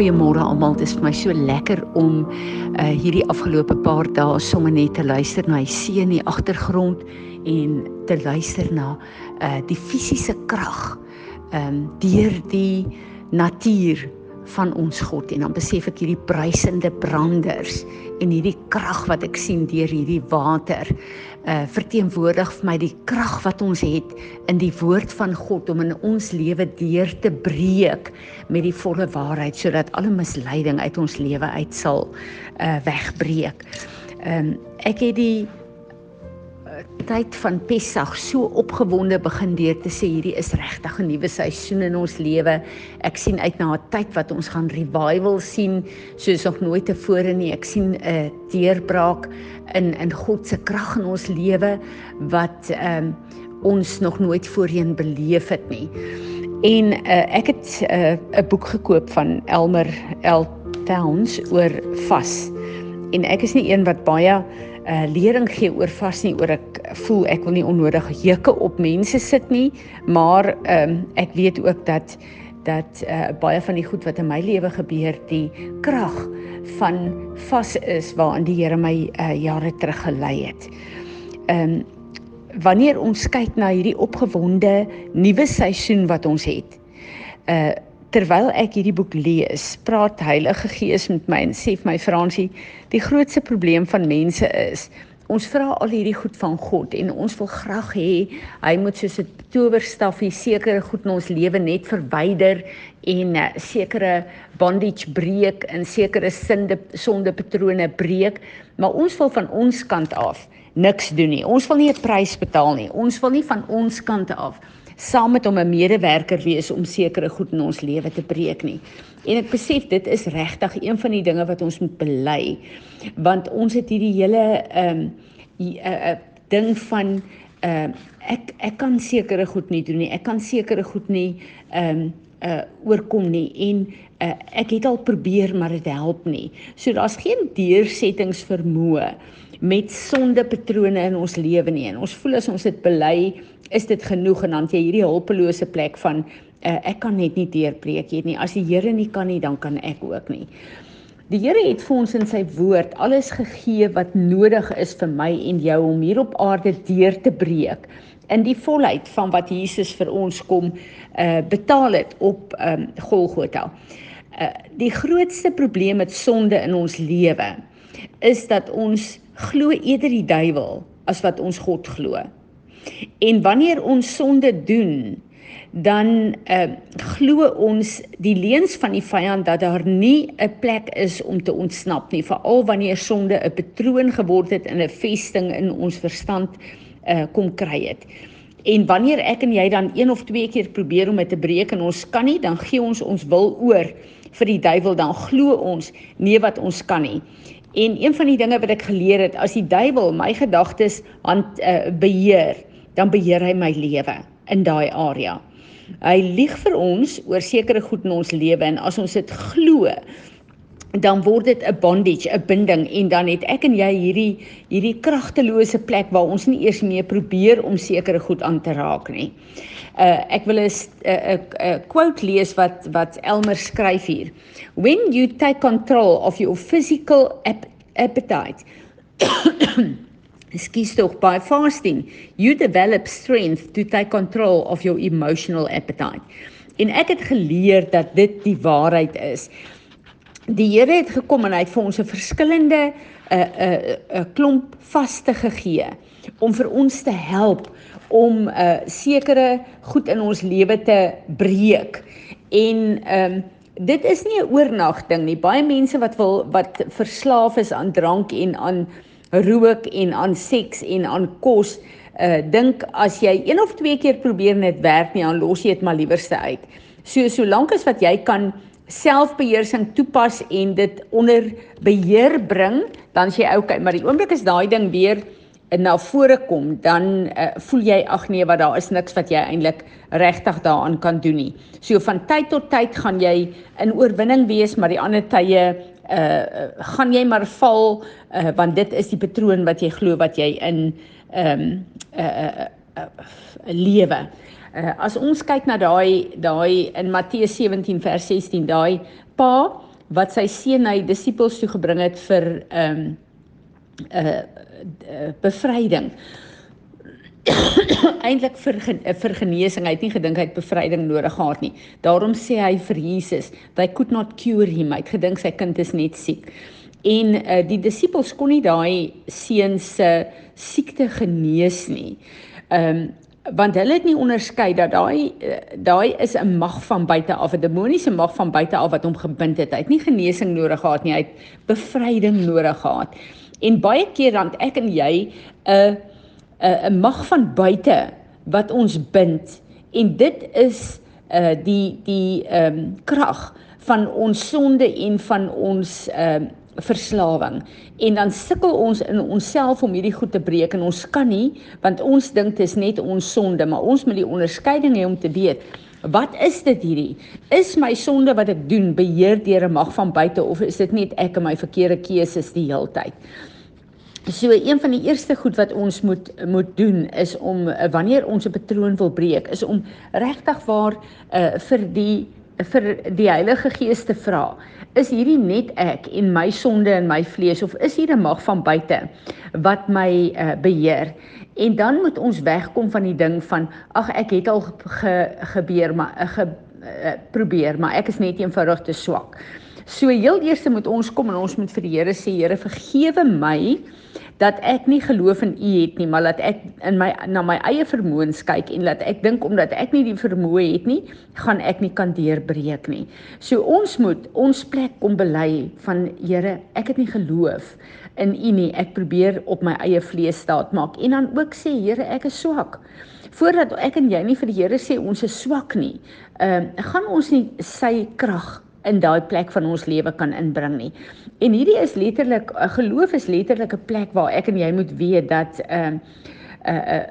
Goeiemôre almal. Dit is vir my so lekker om uh hierdie afgelope paar dae sommer net te luister na die see in die agtergrond en te luister na uh die fisiese krag ehm um, deur die natuur van ons God en dan besef ek hierdie bruisende branders en hierdie krag wat ek sien deur hierdie water uh verteenwoordig vir my die krag wat ons het in die woord van God om in ons lewe deur te breek met die volle waarheid sodat alle misleiding uit ons lewe uit sal uh wegbreek. Ehm um, ek het die tyd van Pessag so opgewonde begin deur te sê hierdie is regtig 'n nuwe seisoen in ons lewe. Ek sien uit na 'n tyd wat ons gaan revival sien soos nog nooit tevore nie. Ek sien 'n deurbraak in in God se krag in ons lewe wat ehm um, ons nog nooit voorheen beleef het nie. En uh, ek het eh, 'n uh, boek gekoop van Elmer L Towns oor vas. En ek is nie een wat baie uh lering gee oor vas nie oor ek voel ek wil nie onnodig juke op mense sit nie maar ehm um, ek weet ook dat dat uh baie van die goed wat in my lewe gebeur die krag van vas is waarin die Here my uh jare terug gelei het. Ehm um, wanneer ons kyk na hierdie opgewonde nuwe seisoen wat ons het. Uh terwyl ek hierdie boek lees, praat Heilige Gees met my en sê vir my Fransie, die grootste probleem van mense is ons vra al hierdie goed van God en ons wil graag hê hy moet soos 'n towerstafie sekere goed in ons lewe net verwyder en uh, sekere bondage breek en sekere sinde sondepatrone breek, maar ons wil van ons kant af niks doen nie. Ons wil nie 'n prys betaal nie. Ons wil nie van ons kant af saam met hom 'n medewerker wees om sekere goed in ons lewe te breek nie. En ek besef dit is regtig een van die dinge wat ons moet bely. Want ons het hierdie hele ehm um, 'n uh, ding van ehm uh, ek ek kan sekere goed nie doen nie. Ek kan sekere goed nie ehm um, uh oorkom nie en uh, ek het al probeer maar dit help nie. So daar's geen deursettings vermoë met sondepatrone in ons lewe nie. En ons voel as ons dit bely, is dit genoeg en dan jy hierdie hulpelose plek van uh, ek kan net nie deurbreek nie. As die Here nie kan nie, dan kan ek ook nie. Die Here het vir ons in sy woord alles gegee wat nodig is vir my en jou om hier op aarde deur te breek in die volheid van wat Jesus vir ons kom uh betaal het op um Golgotha. Uh die grootste probleem met sonde in ons lewe is dat ons glo eerder die duiwel as wat ons God glo. En wanneer ons sonde doen, dan uh, glo ons die leuns van die vyand dat daar nie 'n plek is om te ontsnap nie, veral wanneer sonde 'n patroon geword het in 'n vesting in ons verstand uh, kom kry het. En wanneer ek en jy dan een of twee keer probeer om dit te breek en ons kan nie, dan gee ons ons wil oor vir die duiwel, dan glo ons nee wat ons kan nie. En een van die dinge wat ek geleer het, as die duiwel my gedagtes hand uh, beheer, dan beheer hy my lewe in daai area. Hy lieg vir ons oor sekere goed in ons lewe en as ons dit glo, dan word dit 'n bondage, 'n binding en dan het ek en jy hierdie hierdie kragtelose plek waar ons nie eers meer probeer om sekere goed aan te raak nie. Uh ek wil 'n 'n 'n quote lees wat wat Elmer skryf hier. When you take control of your physical ap appetite Excuse tog by fasting, you develop strength to take control of your emotional appetite. En ek het geleer dat dit die waarheid is die Here het gekom en hy het vir ons 'n verskillende 'n uh, 'n uh, 'n uh, klomp vaste gegee om vir ons te help om 'n uh, sekere goed in ons lewe te breek. En ehm um, dit is nie 'n oornag ding nie. Baie mense wat wil wat verslaaf is aan drank en aan rook en aan seks en aan kos, uh dink as jy een of twee keer probeer net werk nie, dan los jy dit maar liewerste uit. So solank as wat jy kan selfbeheersing toepas en dit onder beheer bring, dan sê jy okay, maar die oomblik as daai ding weer na vore kom, dan uh, voel jy ag nee, wat daar is niks wat jy eintlik regtig daaraan kan doen nie. So van tyd tot tyd gaan jy in oorwinning wees, maar die ander tye uh gaan jy maar val uh want dit is die patroon wat jy glo wat jy in ehm um, uh, uh, uh lewe. Uh as ons kyk na daai daai in Matteus 17 vers 16, daai pa wat sy seun die disippels toe gebring het vir ehm um, 'n uh, uh, bevryding. eintlik vir vir genesing. Hy het nie gedink hy het bevryding nodig gehad nie. Daarom sê hy vir Jesus, "They could not cure him." Hy het gedink sy kind is net siek. En uh, die disippels kon nie daai seun se siekte genees nie. Ehm um, want hulle het nie onderskei dat daai uh, daai is 'n mag van buite af, 'n demoniese mag van buite af wat hom gebind het. Hy het nie genesing nodig gehad nie, hy het bevryding nodig gehad. En baie keer dan ek en jy 'n 'n uh, mag van buite wat ons bind en dit is uh die die ehm um, krag van ons sonde en van ons ehm uh, verslawing. En dan sukkel ons in onsself om hierdie goed te breek en ons kan nie want ons dink dit is net ons sonde maar ons moet die onderskeiding hê om te weet wat is dit hierdie? Is my sonde wat ek doen beheer deur 'n mag van buite of is dit net ek en my verkeerde keuses die heeltyd? So een van die eerste goed wat ons moet moet doen is om wanneer ons 'n patroon wil breek, is om regtig waar uh, vir die vir die Heilige Gees te vra. Is hierdie net ek en my sonde en my vlees of is hier 'n mag van buite wat my uh, beheer? En dan moet ons wegkom van die ding van ag ek het al ge, gebeur maar uh, ge, uh, probeer, maar ek is net eenvoudig te swak. So heel eers moet ons kom en ons moet vir die Here sê Here vergewe my dat ek nie geloof in U het nie, maar dat ek in my na my eie vermoëns kyk en dat ek dink omdat ek nie die vermoë het nie, gaan ek nie kan deurbreek nie. So ons moet ons plek kom bely van Here, ek het nie geloof in U nie. Ek probeer op my eie vlees staat maak en dan ook sê Here, ek is swak. Voordat ek en jy nie vir die Here sê ons is swak nie, ehm uh, gaan ons nie sy krag in daai plek van ons lewe kan inbring nie. En hierdie is letterlik 'n geloof is letterlik 'n plek waar ek en jy moet weet dat ehm uh, uh, uh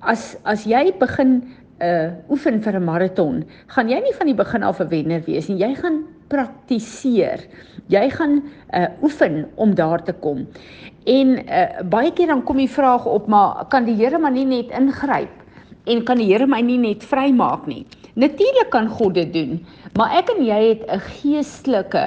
as as jy begin uh oefen vir 'n maraton, gaan jy nie van die begin af 'n wenner wees nie. Jy gaan praktiseer. Jy gaan uh oefen om daar te kom. En uh baie keer dan kom die vraag op, maar kan die Here maar nie net ingryp en kan die Here my nie net vrymaak nie? Natuurlik kan God dit doen, maar ek en jy het 'n geestelike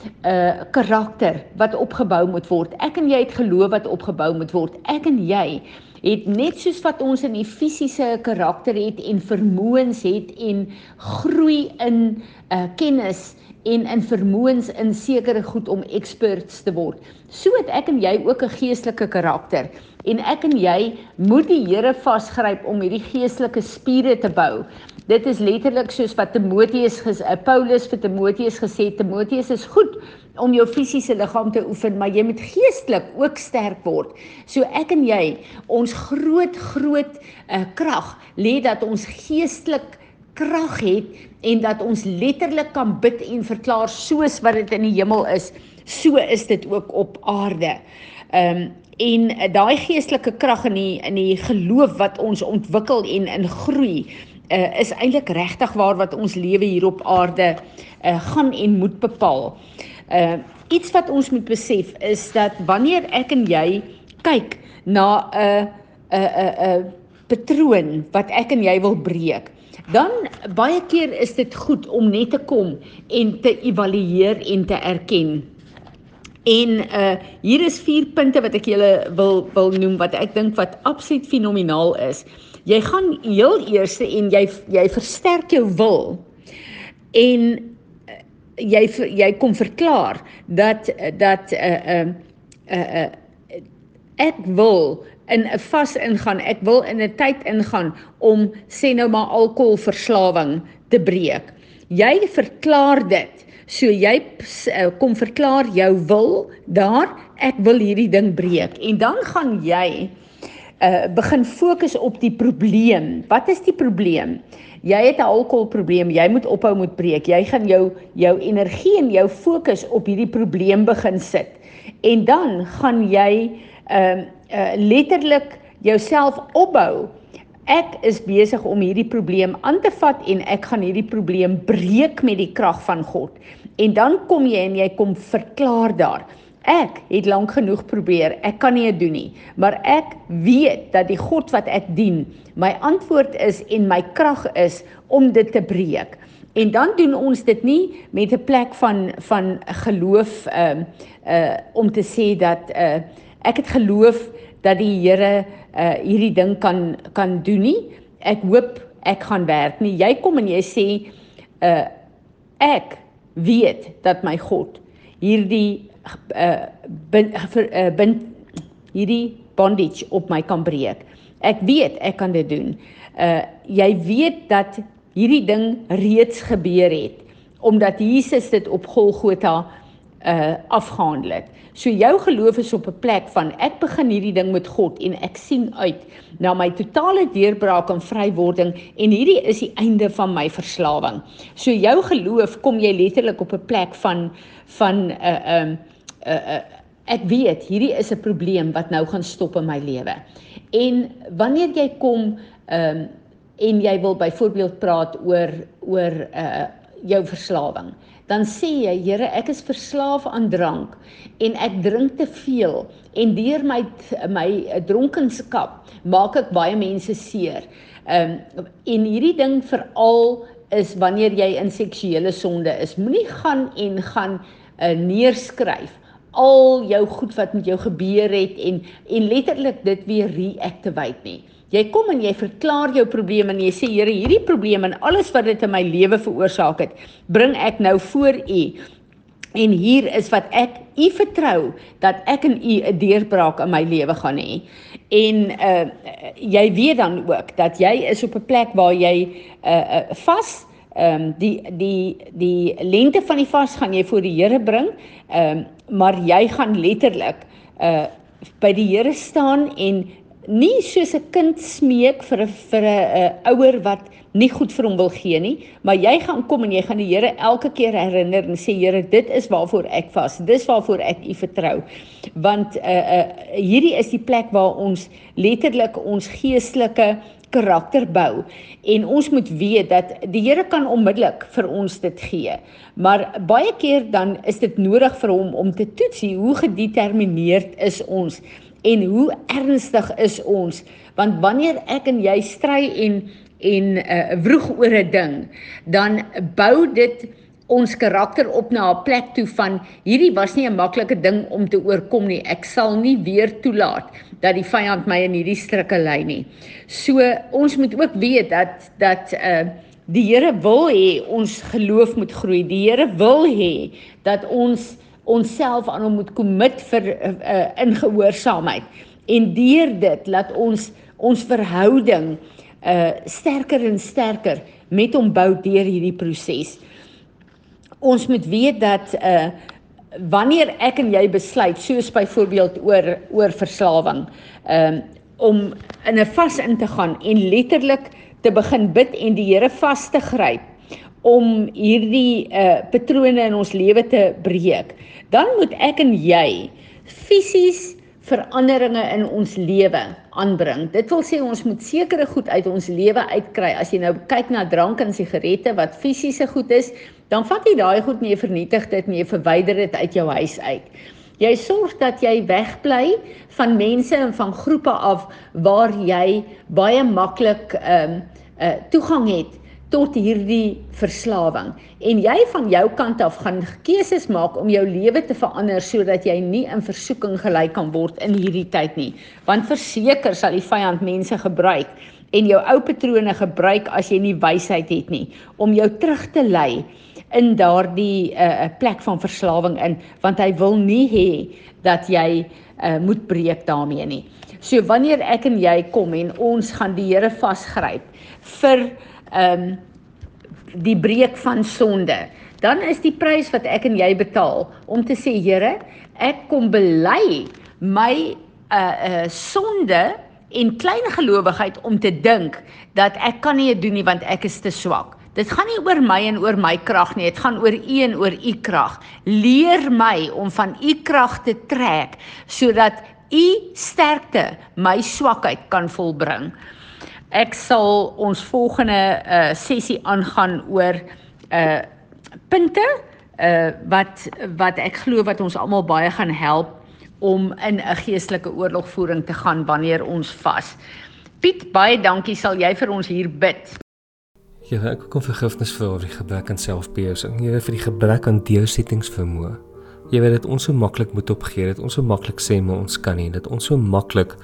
'n uh, karakter wat opgebou moet word. Ek en jy het geloof wat opgebou moet word. Ek en jy het net soos wat ons in die fisiese karakter het en vermoëns het en groei in uh, kennis en in vermoëns in sekere goed om experts te word. So het ek en jy ook 'n geestelike karakter en ek en jy moet die Here vasgryp om hierdie geestelike spiere te bou. Dit is letterlik soos wat Timoteus uh, Paulus vir Timoteus gesê het, Timoteus is goed om jou fisiese liggaam te oefen, maar jy moet geestelik ook sterk word. So ek en jy, ons groot groot uh, krag lê dat ons geestelik krag het en dat ons letterlik kan bid en verklaar soos wat dit in die hemel is, so is dit ook op aarde. Ehm um, en daai geestelike krag in die in die geloof wat ons ontwikkel en in groei uh, is eintlik regtig waar wat ons lewe hier op aarde uh, gaan en moet bepaal. Uh iets wat ons moet besef is dat wanneer ek en jy kyk na 'n 'n 'n 'n patroon wat ek en jy wil breek, dan baie keer is dit goed om net te kom en te evalueer en te erken. En uh hier is vier punte wat ek julle wil wil noem wat ek dink wat absoluut fenomenaal is. Jy gaan heel eers en jy jy versterk jou wil en uh, jy jy kom verklaar dat dat 'n uh, 'n uh, uh, ek wil in 'n vas ingaan. Ek wil in 'n tyd ingaan om sê nou maar alkoholverslawing te breek. Jy verklaar dit. So jy uh, kom verklaar jou wil daar ek wil hierdie ding breek en dan gaan jy uh begin fokus op die probleem. Wat is die probleem? Jy het 'n alkoholprobleem, jy moet ophou met breek. Jy gaan jou jou energie en jou fokus op hierdie probleem begin sit. En dan gaan jy uh uh letterlik jouself opbou. Ek is besig om hierdie probleem aan te vat en ek gaan hierdie probleem breek met die krag van God. En dan kom jy en jy kom verklaar daar Ek het lank genoeg probeer. Ek kan nie dit doen nie, maar ek weet dat die God wat ek dien, my antwoord is en my krag is om dit te breek. En dan doen ons dit nie met 'n plek van van geloof ehm uh, uh om te sê dat uh ek het geloof dat die Here uh hierdie ding kan kan doen nie. Ek hoop ek gaan werk nie. Jy kom en jy sê uh ek weet dat my God hierdie uh bin, uh, bin hierdie bondage op my kan breek. Ek weet ek kan dit doen. Uh jy weet dat hierdie ding reeds gebeur het omdat Jesus dit op Golgotha uh afgehandel het. So jou geloof is op 'n plek van ek begin hierdie ding met God en ek sien uit na my totale deurbraak en vrywording en hierdie is die einde van my verslawing. So jou geloof kom jy letterlik op 'n plek van van 'n uh, 'n um, uh, uh, ek weet hierdie is 'n probleem wat nou gaan stop in my lewe. En wanneer jy kom um en jy wil byvoorbeeld praat oor oor uh jou verslawing. Dan sê jy, Here, ek is verslaaf aan drank en ek drink te veel en deur my my dronkenskap maak ek baie mense seer. Um en hierdie ding veral is wanneer jy in seksuele sonde is. Moenie gaan en gaan uh, neerskryf al jou goed wat met jou gebeur het en en letterlik dit weer reactivate nie. Jy kom en jy verklaar jou probleme en jy sê Here, hierdie probleem en alles wat dit in my lewe veroorsaak het, bring ek nou voor U. En hier is wat ek U vertrou dat ek en U 'n deurbraak in my lewe gaan hê. En uh jy weet dan ook dat jy is op 'n plek waar jy uh uh vas ehm um, die die die lengte van die vas gaan jy voor die Here bring. Ehm um, maar jy gaan letterlik uh by die Here staan en nie soos 'n kind smeek vir 'n vir 'n ouer wat nie goed vir hom wil gee nie, maar jy gaan kom en jy gaan die Here elke keer herinner en sê Here, dit is waarvoor ek vas. Dis waarvoor ek U vertrou. Want uh uh hierdie is die plek waar ons letterlik ons geestelike karakter bou en ons moet weet dat die Here kan onmiddellik vir ons dit gee. Maar baie keer dan is dit nodig vir hom om te toets hoe gedetermineerd is ons en hoe ernstig is ons want wanneer ek en jy stry en en uh, vroeg oor 'n ding dan bou dit ons karakter op na 'n plek toe van hierdie was nie 'n maklike ding om te oorkom nie. Ek sal nie weer toelaat dat die vyand my in hierdie strikke lei nie. So ons moet ook weet dat dat uh, die Here wil hê ons geloof moet groei. Die Here wil hê dat ons onsself aan hom moet commit vir uh, uh, in gehoorsaamheid. En deur dit laat ons ons verhouding uh sterker en sterker met hom bou deur hierdie proses. Ons moet weet dat uh wanneer ek en jy besluit soos byvoorbeeld oor oor verslawing um om in 'n vas in te gaan en letterlik te begin bid en die Here vas te gryp om hierdie uh patrone in ons lewe te breek, dan moet ek en jy fisies veranderinge in ons lewe aanbring. Dit wil sê ons moet sekere goed uit ons lewe uitkry. As jy nou kyk na drank en sigarette wat fisiese goed is, dan vat jy daai goed nie vernietig dit nie, verwyder dit uit jou huis uit. Jy sorg dat jy wegbly van mense en van groepe af waar jy baie maklik ehm um, uh, toegang het tot hierdie verslawing en jy van jou kant af gaan keuses maak om jou lewe te verander sodat jy nie in versoeking gelei kan word in hierdie tyd nie want verseker sal die vyand mense gebruik en jou ou patrone gebruik as jy nie wysheid het nie om jou terug te lei in daardie 'n uh, plek van verslawing in want hy wil nie hê dat jy uh, moet breek daarmee nie. So wanneer ek en jy kom en ons gaan die Here vasgryp vir ehm um, die breek van sonde. Dan is die prys wat ek en jy betaal om te sê Here, ek kom bely my uh uh sonde en klein gelowigheid om te dink dat ek kan nie dit doen nie want ek is te swak. Dit gaan nie oor my en oor my krag nie, dit gaan oor U en oor U krag. Leer my om van U krag te trek sodat U sterkte my swakheid kan volbring. Ek sal ons volgende uh sessie aangaan oor uh punte uh wat wat ek glo wat ons almal baie gaan help om in 'n geestelike oorlogvoering te gaan wanneer ons vas. Piet, baie dankie. Sal jy vir ons hier bid? Ja, ek kom vergifnis vir oor die gebrek aan selfbeheersing. Here vir die gebrek aan deursettingsvermoë. Jy weet dit ons so maklik moet opgee, dit ons so maklik sê maar ons kan nie, dit ons so maklik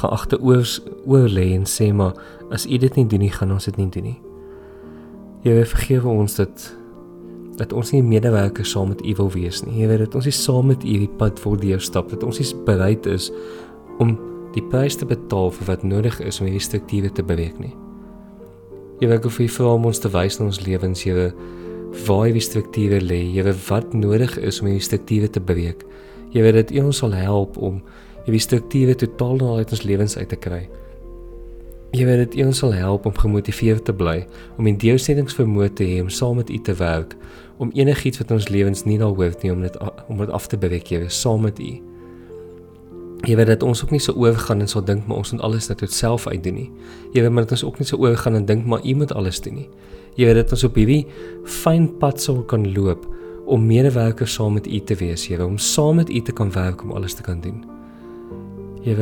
geagte oors oor lê en sê maar as u dit nie doen nie, gaan ons dit nie doen nie. Jy weet vergewe ons dit dat ons nie medewerkers saam met U wil wees nie. Jy weet dat ons nie saam met U die pad wil deurstap, dat ons nie bereid is om die prys te betaal vir wat nodig is om hierdie strukture te beweeg nie. Jy weet of U vir ons te wys in ons lewens, Here, waar hierdie strukture lê, Here, wat nodig is om hierdie strukture te beweeg. Jy weet dat U ons sal help om hierdie strukture totaal uit ons lewens uit te kry. Jy weet dit ons sal help om gemotiveerd te bly, om in deursettingsvermoë te hê om saam met U te werk, om enigiets wat ons lewens nie nou hoef nie om dit om dit af te breek, jy weet, saam met U. Jy weet dat ons ook nie so oorgaan en sal dink maar ons moet alles net tot self uitdoen nie. Jy weet maar dat ons ook nie so oorgaan en dink maar U moet alles doen nie. Jy weet dat ons op hierdie fyn pad sal kan loop om medewerkers saam met U te wees, weet, om saam met U te kan werk om alles te kan doen. Weet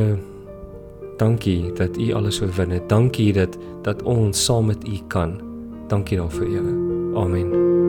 Dankie dat U alles oorwin het. Dankie dat dat ons saam met U kan. Dankie daarvoor, Here. Amen.